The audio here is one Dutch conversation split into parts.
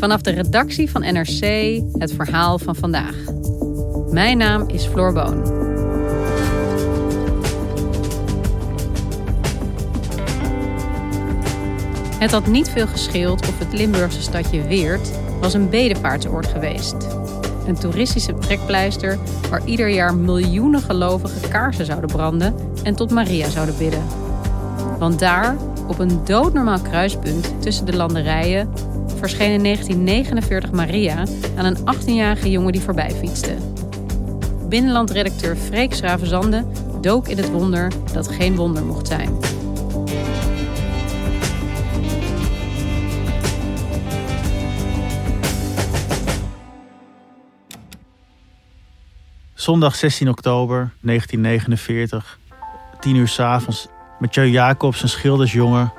Vanaf de redactie van NRC het verhaal van vandaag. Mijn naam is Floor Boon. Het had niet veel gescheeld of het Limburgse stadje Weert was een bedevaartsoord geweest. Een toeristische trekpleister waar ieder jaar miljoenen gelovigen kaarsen zouden branden en tot Maria zouden bidden. Want daar, op een doodnormaal kruispunt tussen de landerijen, verscheen in 1949 Maria aan een 18-jarige jongen die voorbij fietste. Binnenlandredacteur Freek Schravenzande dook in het wonder dat geen wonder mocht zijn. Zondag 16 oktober 1949, 10 uur s avonds. Mathieu Jacobs, een schildersjongen,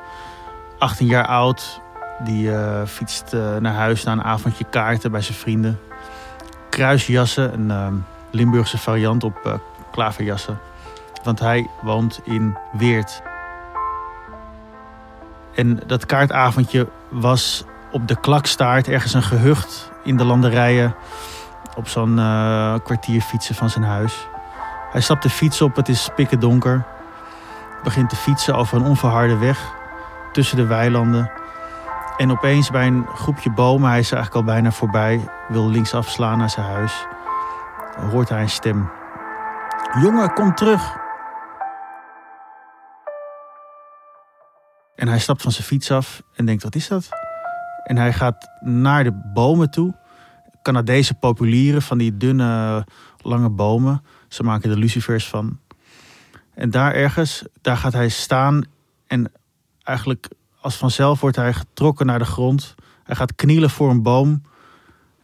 18 jaar oud. Die uh, fietst uh, naar huis na een avondje kaarten bij zijn vrienden. Kruisjassen, een uh, Limburgse variant op klaverjassen. Want hij woont in Weert. En dat kaartavondje was op de klakstaart ergens een gehucht in de landerijen op zo'n kwartier fietsen van zijn huis. Hij stapt de fiets op, het is pikken donker. Begint te fietsen over een onverharde weg tussen de weilanden. En opeens bij een groepje bomen, hij is eigenlijk al bijna voorbij, wil links afslaan naar zijn huis. Hoort hij een stem. Jongen, kom terug. En hij stapt van zijn fiets af en denkt, wat is dat? En hij gaat naar de bomen toe Canadese populieren, van die dunne, lange bomen. Ze maken er lucifers van. En daar ergens, daar gaat hij staan en eigenlijk als vanzelf wordt hij getrokken naar de grond. Hij gaat knielen voor een boom.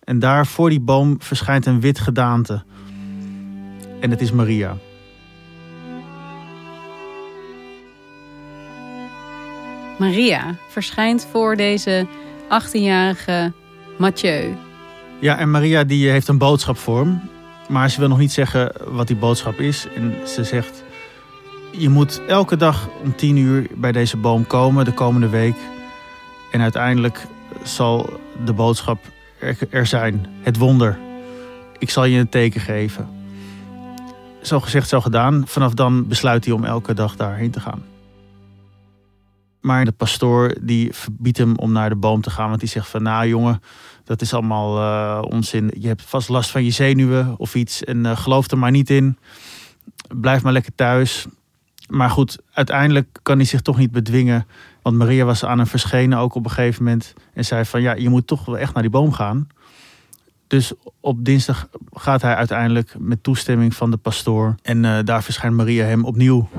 En daar voor die boom verschijnt een wit gedaante. En het is Maria. Maria verschijnt voor deze 18-jarige Mathieu. Ja, en Maria die heeft een boodschap voor hem. Maar ze wil nog niet zeggen wat die boodschap is. En ze zegt, je moet elke dag om tien uur bij deze boom komen de komende week. En uiteindelijk zal de boodschap er, zijn. Het wonder. Ik zal je een teken geven. Zo gezegd, zo gedaan. Vanaf dan besluit hij om elke dag daarheen te gaan. Maar de pastoor die verbiedt hem om naar de boom te gaan. Want die zegt van, nou jongen, dat is allemaal uh, onzin. Je hebt vast last van je zenuwen of iets. En uh, geloof er maar niet in. Blijf maar lekker thuis. Maar goed, uiteindelijk kan hij zich toch niet bedwingen. Want Maria was aan hem verschenen ook op een gegeven moment. En zei van ja, je moet toch wel echt naar die boom gaan. Dus op dinsdag gaat hij uiteindelijk met toestemming van de pastoor. En uh, daar verschijnt Maria hem opnieuw.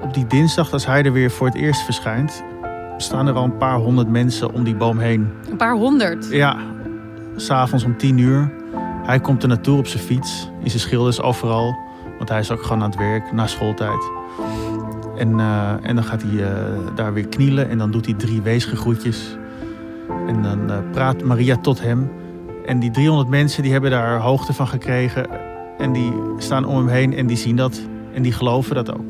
Op die dinsdag, als hij er weer voor het eerst verschijnt, staan er al een paar honderd mensen om die boom heen. Een paar honderd? Ja, s'avonds om tien uur. Hij komt er naartoe op zijn fiets, in zijn schilders overal. Hij is ook gewoon aan het werk, na schooltijd. En, uh, en dan gaat hij uh, daar weer knielen en dan doet hij drie weesgegroetjes. En dan uh, praat Maria tot hem. En die 300 mensen die hebben daar hoogte van gekregen. En die staan om hem heen en die zien dat. En die geloven dat ook.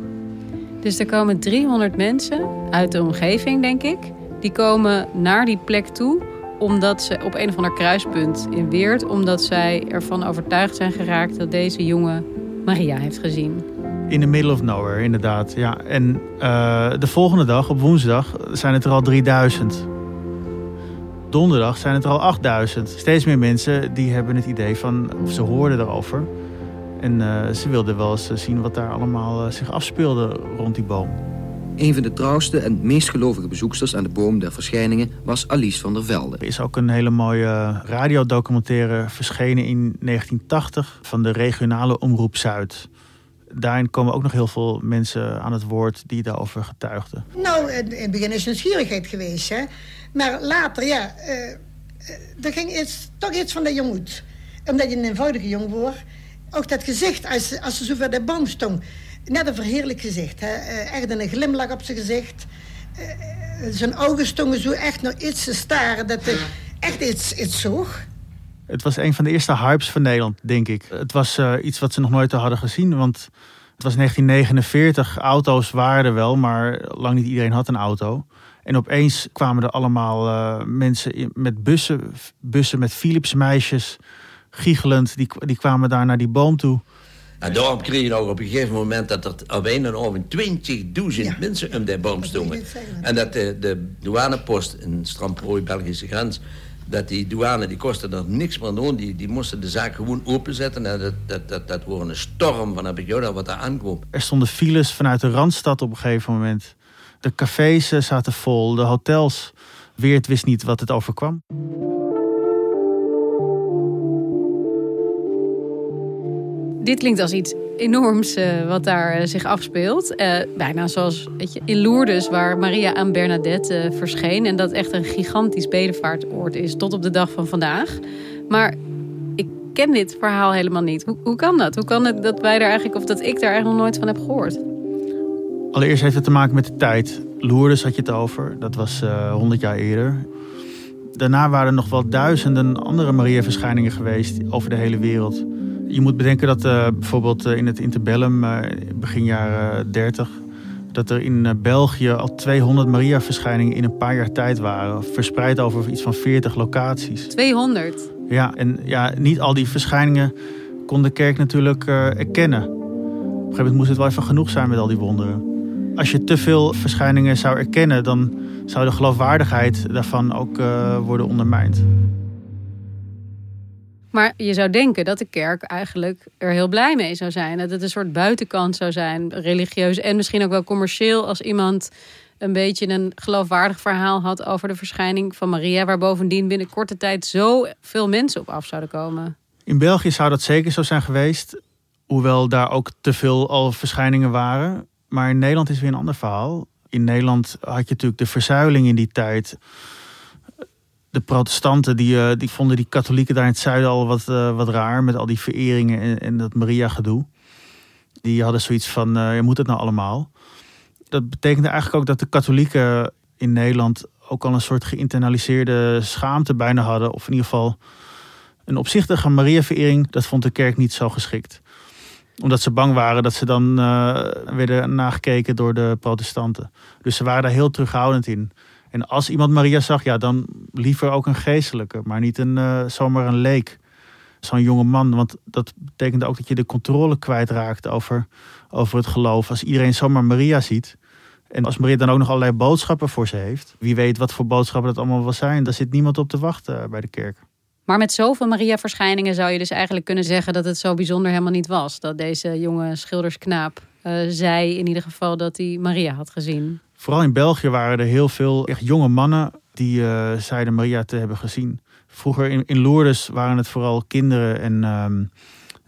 Dus er komen 300 mensen uit de omgeving, denk ik. Die komen naar die plek toe omdat ze op een of ander kruispunt in Weert, omdat zij ervan overtuigd zijn geraakt dat deze jongen Maria heeft gezien. In the middle of nowhere, inderdaad. Ja. En uh, de volgende dag, op woensdag, zijn het er al 3000. Donderdag zijn het er al 8000. Steeds meer mensen die hebben het idee van, of ze hoorden erover. En uh, ze wilden wel eens zien wat daar allemaal zich afspeelde rond die boom. Een van de trouwste en meest gelovige bezoeksters aan de Boom der Verschijningen was Alice van der Velde. Er is ook een hele mooie radiodocumentaire verschenen in 1980 van de regionale Omroep Zuid. Daarin komen ook nog heel veel mensen aan het woord die daarover getuigden. Nou, in het begin is nieuwsgierigheid geweest, hè. Maar later, ja, uh, er ging iets, toch iets van dat je moet. Omdat je een eenvoudige jong wordt. Ook dat gezicht, als, als ze zo voor de boom stond net een verheerlijk gezicht. Hè? Eh, echt een glimlach op zijn gezicht. Uh, zijn ogen stonden zo echt nog iets te staren. Dat hij echt iets, iets. Het was een van de eerste hypes van Nederland, denk ik. Het was iets wat ze nog nooit hadden gezien. Want het was 1949. Auto's waren er wel, maar lang niet iedereen had een auto. En opeens kwamen er allemaal mensen in, met bussen, bussen met Philips meisjes, giechelend. Die, die kwamen daar naar die boom toe. En daarom kreeg je nog op een gegeven moment dat er op een en over 20.000 mensen om de boom stonden. En dat de, de douanepost in Stramprooi, Belgische grens, dat die douane, die kostte er niks meer doen. Die, die moesten de zaak gewoon openzetten. En dat, dat, dat, dat wordt een storm van heb ik jou wat daar aankwam. Er stonden files vanuit de Randstad op een gegeven moment. De cafés eh, zaten vol, de hotels. Weert wist niet wat het overkwam. Dit klinkt als iets enorms uh, wat daar uh, zich afspeelt. Uh, bijna zoals weet je, in Lourdes, waar Maria aan Bernadette verscheen. En dat echt een gigantisch bedevaartoord is tot op de dag van vandaag. Maar ik ken dit verhaal helemaal niet. Hoe, hoe kan dat? Hoe kan het dat wij daar eigenlijk, of dat ik daar eigenlijk nog nooit van heb gehoord? Allereerst heeft het te maken met de tijd. Lourdes had je het over. Dat was 100 jaar eerder. Daarna waren er nog wel duizenden andere Maria-verschijningen geweest over de hele wereld. Je moet bedenken dat uh, bijvoorbeeld eh, in het interbellum, uh, begin jaren 30, dat er in België al 200 Maria-verschijningen in een paar jaar tijd waren. Verspreid over iets van 40 locaties. 200? Ja, en ja, niet al die verschijningen kon de kerk natuurlijk erkennen. Op een gegeven moment moest het wel even genoeg zijn met al die wonderen. Als je te veel verschijningen zou erkennen, dan zou de geloofwaardigheid daarvan ook worden ondermijnd. Maar je zou denken dat de kerk eigenlijk er heel blij mee zou zijn. Dat het een soort buitenkant zou zijn, religieus en misschien ook wel commercieel. Als iemand een beetje een geloofwaardig verhaal had over de verschijning van Maria. Waar bovendien binnen korte tijd zo veel mensen op af zouden komen. In België zou dat zeker zo zijn geweest. Hoewel daar ook te veel al verschijningen waren. Maar in Nederland is weer een ander verhaal. In Nederland had je natuurlijk de verzuiling in die tijd de protestanten die, uh, die vonden die katholieken daar in het zuiden al wat, uh, wat raar. Met al die vereringen en, en dat Maria gedoe. Die hadden zoiets van, uh, je moet het nou allemaal. Dat betekende eigenlijk ook dat de katholieken in Nederland ook al een soort geïnternaliseerde schaamte bijna hadden. Of in ieder geval een opzichtige Maria-verering. Dat vond de kerk niet zo geschikt. Omdat ze bang waren dat ze dan werden nagekeken door de protestanten. Dus ze waren daar heel terughoudend in. En als iemand Maria zag, ja, dan liever ook een geestelijke, maar niet een, uh, zomaar een leek. Zo'n jonge man, want dat betekent ook dat je de controle kwijtraakt over, over het geloof. Als iedereen zomaar Maria ziet. En als Maria dan ook nog allerlei boodschappen voor ze heeft. Wie weet wat voor boodschappen dat allemaal wel zijn. Daar zit niemand op te wachten eh, bij de kerk. Maar met zoveel Maria-verschijningen zou je dus eigenlijk kunnen zeggen dat het zo bijzonder helemaal niet was. Dat deze jonge schildersknaap uh, zei in ieder geval dat hij Maria had gezien. Vooral in België waren er heel veel echt jonge mannen die uh, zeiden Maria te hebben gezien. Vroeger in, in Lourdes waren het vooral kinderen en um,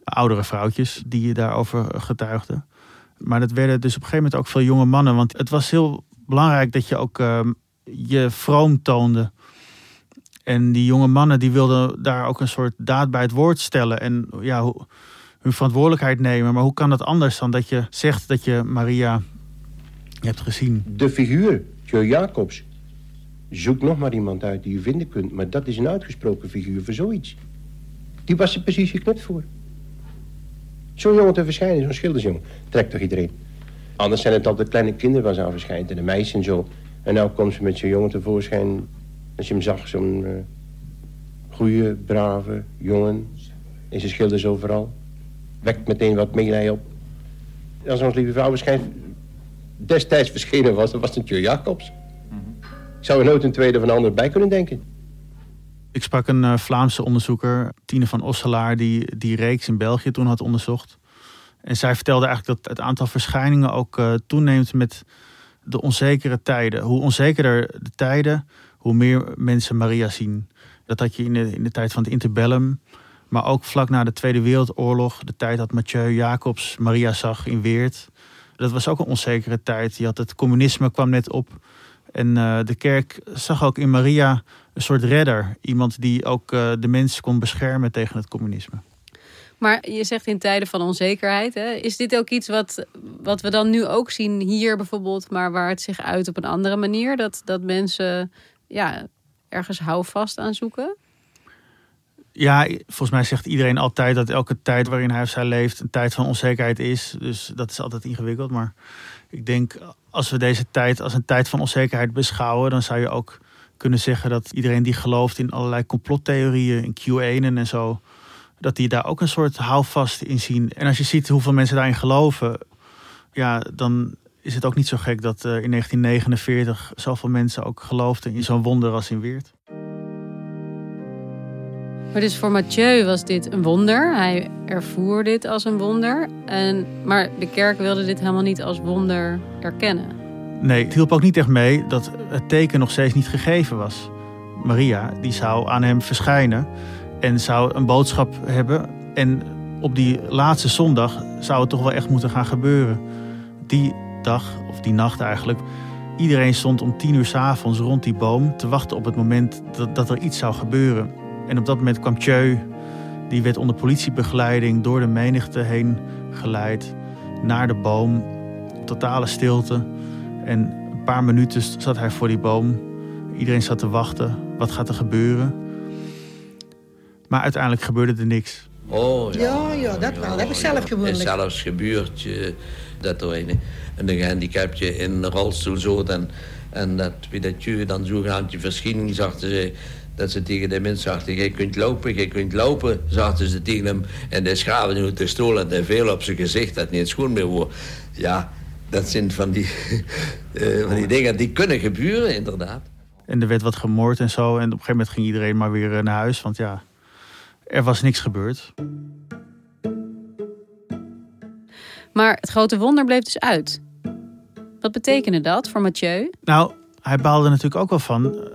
oudere vrouwtjes die daarover getuigden. Maar dat werden dus op een gegeven moment ook veel jonge mannen. Want het was heel belangrijk dat je ook uh, je vroom toonde. En die jonge mannen die wilden daar ook een soort daad bij het woord stellen. En ja, hun verantwoordelijkheid nemen. Maar hoe kan dat anders dan dat je zegt dat je Maria je hebt gezien. De figuur, Joe Jacobs. Zoek nog maar iemand uit die je vinden kunt. Maar dat is een uitgesproken figuur voor zoiets. Die was er precies geknipt voor. Zo'n jongen te verschijnen, zo'n schildersjongen. Trekt toch iedereen. Anders zijn het altijd kleine kinderen waar ze aan verschijnt. En de meisjes en zo. En nou komt ze met zo'n jongen tevoorschijn. Als je hem zag, zo'n uh, goede, brave jongen. En ze schilders overal. Wekt meteen wat meelij op. als ons lieve vrouw waarschijnlijk destijds verschenen was, dan was het Tjur Jacobs. Ik zou er nooit een tweede van ander bij kunnen denken. Ik sprak een uh, Vlaamse onderzoeker, Tine van Osselaar, die die reeks in België toen had onderzocht. En zij vertelde eigenlijk dat het aantal verschijningen ook uh, toeneemt met de onzekere tijden. Hoe onzekerder de tijden, hoe meer mensen Maria zien. Dat had je in de, in de tijd van het interbellum. Maar ook vlak na de Tweede Wereldoorlog, de tijd dat Mathieu Jacobs Maria zag in Weert. Dat was ook een onzekere tijd. Je had het communisme kwam net op. En uh, de kerk zag ook in Maria een soort redder. Iemand die ook uh, de mensen kon beschermen tegen het communisme. Maar je zegt in tijden van onzekerheid. Hè? Is dit ook iets wat, wat we dan nu ook zien hier bijvoorbeeld, maar waar het zich uit op een andere manier? Dat, dat mensen ja, ergens houvast aan zoeken? Ja, volgens mij zegt iedereen altijd dat elke tijd waarin hij of zij leeft een tijd van onzekerheid is. Dus dat is altijd ingewikkeld. Maar ik denk, als we deze tijd als een tijd van onzekerheid beschouwen, dan zou je ook kunnen zeggen dat iedereen die gelooft in allerlei complottheorieën, in Q1 en zo, dat die daar ook een soort houvast in zien. En als je ziet hoeveel mensen daarin geloven, ja, dan is het ook niet zo gek dat uh, in 1949 zoveel mensen ook geloofden in zo'n wonder als in Weert. Maar dus voor Mathieu was dit een wonder. Hij ervoer dit als een wonder. En, maar de kerk wilde dit helemaal niet als wonder erkennen. Nee, het hielp ook niet echt mee dat het teken nog steeds niet gegeven was. Maria, die zou aan hem verschijnen en zou een boodschap hebben. En op die laatste zondag zou het toch wel echt moeten gaan gebeuren. Die dag, of die nacht eigenlijk, iedereen stond om tien uur s avonds rond die boom te wachten op het moment dat, dat er iets zou gebeuren. En op dat moment kwam Tjeu, die werd onder politiebegeleiding door de menigte heen geleid naar de boom. Totale stilte. En een paar minuten zat hij voor die boom. Iedereen zat te wachten. Wat gaat er gebeuren? Maar uiteindelijk gebeurde er niks. Oh ja, ja, ja dat wel. Dat heb ik zelf gewoonlijk. Het is zelfs gebeurd je, dat er een, een gehandicapje in een rolstoel zo. En, en dat, wie dat je dan zogenaamd je. Ze, dat ze tegen de mensen zagen, je kunt lopen, je kunt lopen, zaten ze tegen hem. En de schaven nu de stoel en veel op zijn gezicht dat niet schoon meer wordt. Ja, dat zijn van die, uh, van die dingen die kunnen gebeuren, inderdaad. En er werd wat gemoord en zo. En op een gegeven moment ging iedereen maar weer naar huis. Want ja, er was niks gebeurd. Maar het grote wonder bleef dus uit. Wat betekende dat voor Mathieu? Nou, hij baalde natuurlijk ook wel van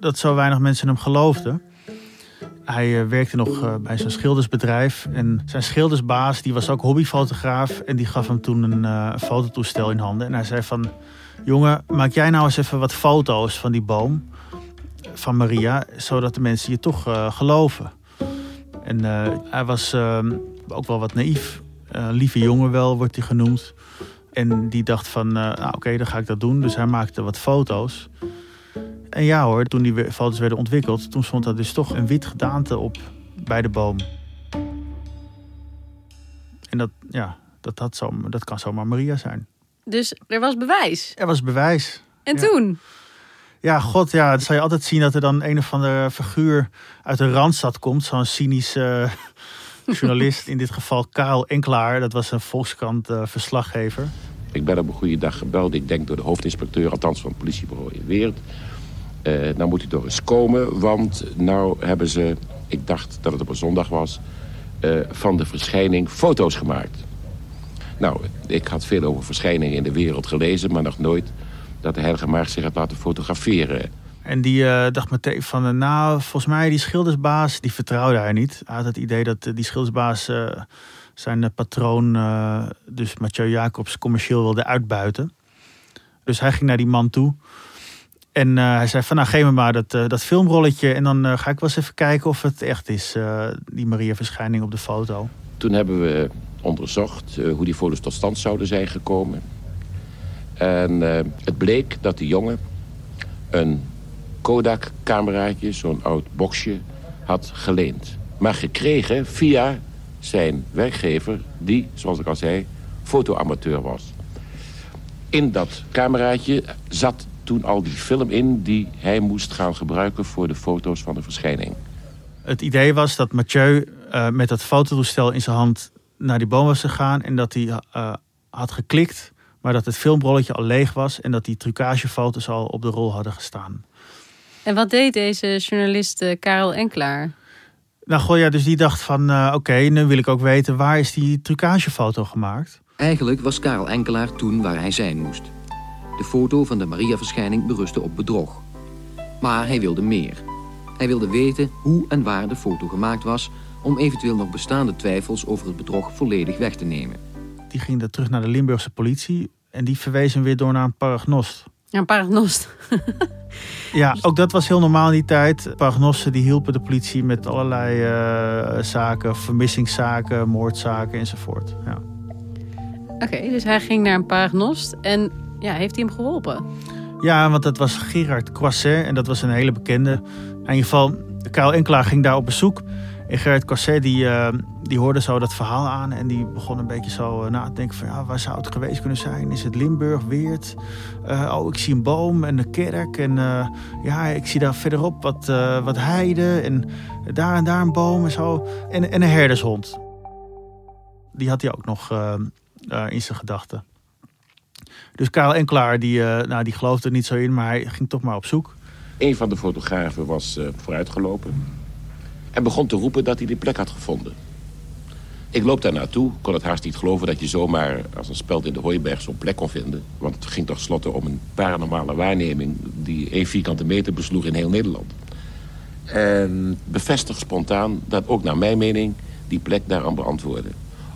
dat zo weinig mensen hem geloofden. Hij uh, werkte nog uh, bij zijn schildersbedrijf. En zijn schildersbaas die was ook hobbyfotograaf. En die gaf hem toen een uh, fototoestel in handen. En hij zei van... Jongen, maak jij nou eens even wat foto's van die boom. Van Maria. Zodat de mensen je toch geloven. En hij was ook wel wat naïef. lieve jongen wel, wordt hij genoemd. En die dacht van, nou, oké, dan ga ik dat doen. Dus hij maakte wat foto's. En ja hoor, toen die foto's werden ontwikkeld, toen stond er dus toch een wit gedaante op bij de boom. En dat, ja, dat, dat, zo, dat kan zomaar Maria zijn. Dus er was bewijs? Er was bewijs. En toen? Ja, god, ja, dan zal je altijd zien dat er dan een of andere figuur uit de Randstad komt. Zo'n cynische journalist, in dit geval Karel Enklaar. Dat was een Volkskrant uh, verslaggever. Ik ben op een goede dag gebeld, ik denk door de hoofdinspecteur, althans van het politiebureau in Weert. Nou moet hij toch eens komen, want nou hebben ze, ik dacht dat het op een zondag was... Uh, van de verschijning foto's gemaakt. Nou, ik had veel over verschijningen in de wereld gelezen... maar nog nooit dat de heilige zich had laten fotograferen. En die uh, dacht meteen van, nou, volgens mij die schildersbaas... die vertrouwde hij niet. Hij had het idee dat die schildersbaas zijn patroon... dus Mathieu Jacobs commercieel wilde uitbuiten. Dus hij ging naar die man toe... En uh, hij zei van nou geef me maar dat, uh, dat filmrolletje en dan uh, ga ik wel eens even kijken of het echt is, die Maria-verschijning op de foto. Toen hebben we onderzocht hoe die foto's tot stand zouden zijn gekomen. En het bleek dat de jongen een Kodak-cameraatje, zo'n oud boxje, had geleend. Maar gekregen via zijn werkgever, die, zoals ik al zei, fotoamateur was. In dat cameraatje zat toen al die film in die hij moest gaan gebruiken voor de foto's van de verschijning. Het idee was dat Mathieu uh, met dat fototoestel in zijn hand naar die boom was gegaan en dat hij uh, had geklikt, maar dat het filmrolletje al leeg was en dat die trucagefoto's al op de rol hadden gestaan. En wat deed deze journalist eh, Karel Enklaar? Nou, goh, ja, dus die dacht van, eh, oké, nu wil ik ook weten waar is die trucagefoto gemaakt. Eigenlijk was Karel Enkelaar toen waar hij zijn moest. De foto van de Maria-verschijning berustte op bedrog. Maar hij wilde meer. Hij wilde weten hoe en waar de foto gemaakt was... om eventueel nog bestaande twijfels over het bedrog volledig weg te nemen. Die ging dan terug naar de Limburgse politie en die verwees hem weer door naar een paragnost. Ja, een paragnost. Ja, ook dat was heel normaal in die tijd. Paragnosten die hielpen de politie met allerlei eh, zaken, vermissingszaken, moordzaken enzovoort. Ja. Oké, dus hij ging naar een paragnost en ja, heeft hij hem geholpen? Ja, want dat was Gerard Croisset en dat was een hele bekende. In ieder geval, Karel Enkelaar ging daar op bezoek. En Gerard Croisset die, eh, die hoorde zo dat verhaal aan en die begon een beetje zo uh, na te denken van ja, waar zou het geweest kunnen zijn? Is het Limburg, Weert? Uh, oh, ik zie een boom en een kerk en ja, ik zie daar verderop wat, wat heide en daar en daar een boom en zo. En, en een herdershond. Die had hij ook nog in zijn gedachten. Dus Karel Enkelaar, die, nou, die geloofde er niet zo in, maar hij ging toch maar op zoek. Een van de fotografen was vooruitgelopen en begon te roepen dat hij die plek had gevonden. Ik loop daar naartoe, kon het haast niet geloven dat je zomaar als een speld in de hooiberg zo'n plek kon vinden. Want het ging toch om een paranormale waarneming die één vierkante meter besloeg in heel Nederland. En bevestig spontaan dat ook naar mijn mening die plek daaraan beantwoordde.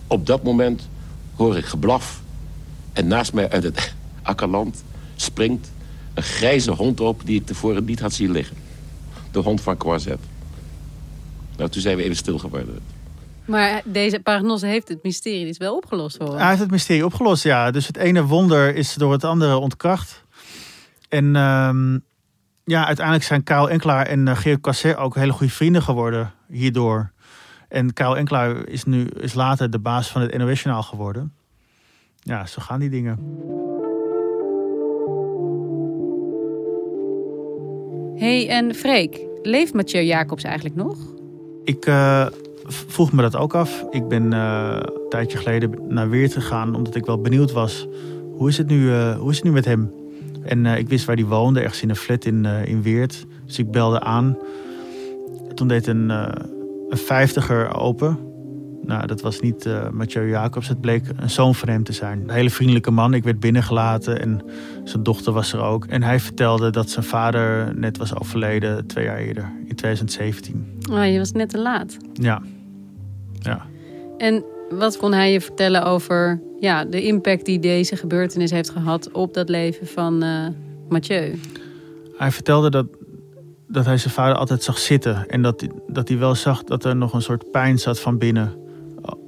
Op dat moment hoor ik geblaf en naast mij uit het akkerland springt een grijze hond op die ik tevoren niet had zien liggen. De hond van Quazet. Nou, toen zijn we even stil geworden. Maar deze paragnos heeft het mysterie dus wel opgelost hoor. Hij heeft het mysterie opgelost, ja. Dus het ene wonder is door het andere ontkracht. En ehm, ja, uiteindelijk zijn Karel Enkelaar en uh, Geert Casset ook hele goede vrienden geworden hierdoor. En Karel Enkelaar is nu is later de baas van het NOS geworden. Ja, zo gaan die dingen. hey, en Freek, leeft Mathieu Jacobs eigenlijk nog? Ik uh, vroeg me dat ook af. Ik ben uh, een tijdje geleden naar Weert gegaan omdat ik wel benieuwd was. Hoe is het nu, uh, hoe is het nu met hem? En ik wist waar hij woonde, ergens in een flat in, in Weert. Dus ik belde aan. Toen deed een, een vijftiger open. Nou, dat was niet uh, Mathieu Jacobs. Het bleek een zoon van hem te zijn. Een hele vriendelijke man. Ik werd binnengelaten en zijn dochter was er ook. En hij vertelde dat zijn vader net was overleden twee jaar eerder, in 2017. Oh, je was net te laat. Ja. ja. En wat kon hij je vertellen over ja, de impact die deze gebeurtenis heeft gehad op dat leven van uh, Mathieu? Hij vertelde dat, dat hij zijn vader altijd zag zitten. En dat, dat hij wel zag dat er nog een soort pijn zat van binnen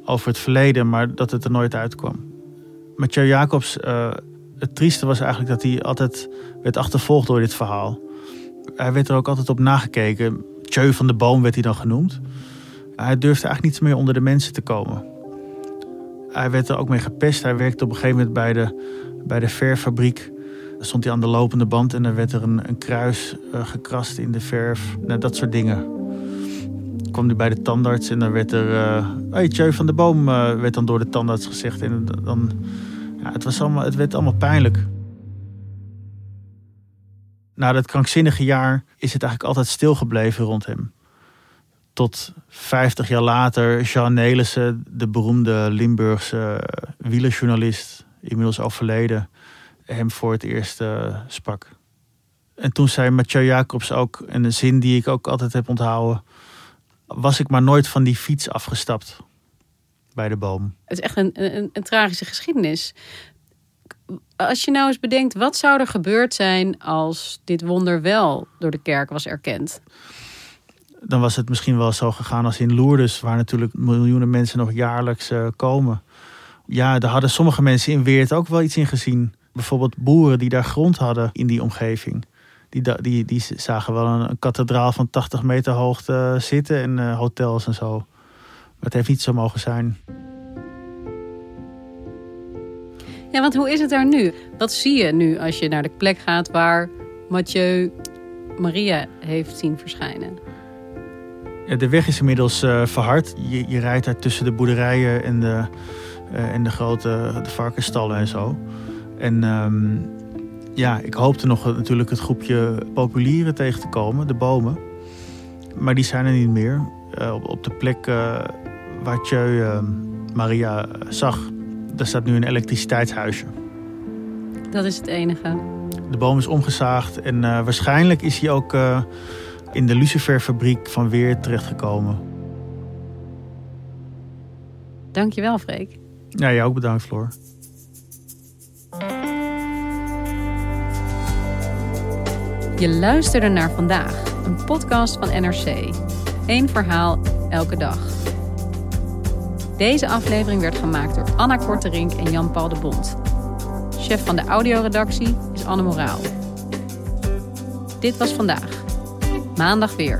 over het verleden, maar dat het er nooit uitkwam. Mathieu Jacobs, uh, het trieste was eigenlijk dat hij altijd werd achtervolgd door dit verhaal. Hij werd er ook altijd op nagekeken. Tjeu van de Boom werd hij dan genoemd. Hij durfde eigenlijk niet meer onder de mensen te komen. Hij werd er ook mee gepest. Hij werkte op een gegeven moment bij de, bij de verffabriek. Daar stond hij aan de lopende band en dan werd er een, een kruis uh, gekrast in de verf. Nou, dat soort dingen kwam hij bij de tandarts en dan werd er... Uh, hey, van de Boom uh, werd dan door de tandarts gezegd. En dan, ja, het, was allemaal, het werd allemaal pijnlijk. Na dat krankzinnige jaar is het eigenlijk altijd stilgebleven rond hem. Tot 50 jaar later Jean Nelissen, de beroemde Limburgse wielerjournalist, inmiddels overleden, hem voor het eerst sprak. En toen zei Mathieu Jacobs ook, en een zin die ik ook altijd heb onthouden was ik maar nooit van die fiets afgestapt bij de boom. Het is echt een, een, een tragische geschiedenis. Als je nou eens bedenkt, wat zou er gebeurd zijn als dit wonder wel door de kerk was erkend? Dan was het misschien wel zo gegaan als in Lourdes, waar natuurlijk miljoenen mensen nog jaarlijks uh, komen. Ja, daar hadden sommige mensen in Weert ook wel iets in gezien. Bijvoorbeeld boeren die daar grond hadden in die omgeving die, die, die zagen wel een, kathedraal van 80 meter hoogte zitten en uh, hotels en zo. Maar het heeft niet zo mogen zijn. Ja, want hoe is het daar nu? Wat zie je nu als je naar de plek gaat waar Mathieu Maria heeft zien verschijnen? Ja, de weg is inmiddels uh, verhard. Je, je rijdt daar tussen de boerderijen en de, Uh, en de grote de varkensstallen en zo. En ehm, ja, ik hoopte nog natuurlijk het groepje populieren tegen te komen, de bomen. Maar die zijn er niet meer. Uh, op, op, de plek uh, waar Tjeu ehm, Maria zag, daar staat nu een elektriciteitshuisje. Dat is het enige. De boom is omgezaagd en waarschijnlijk is hij ook in de luciferfabriek van Weer terechtgekomen. Dankjewel, Freek. Ja, jij ook bedankt, Floor. Je luisterde naar vandaag, een podcast van NRC. Eén verhaal elke dag. Deze aflevering werd gemaakt door Anna Korterink en Jan-Paul de Bond. Chef van de audioredactie is Anne Moraal. Dit was vandaag. Maandag weer.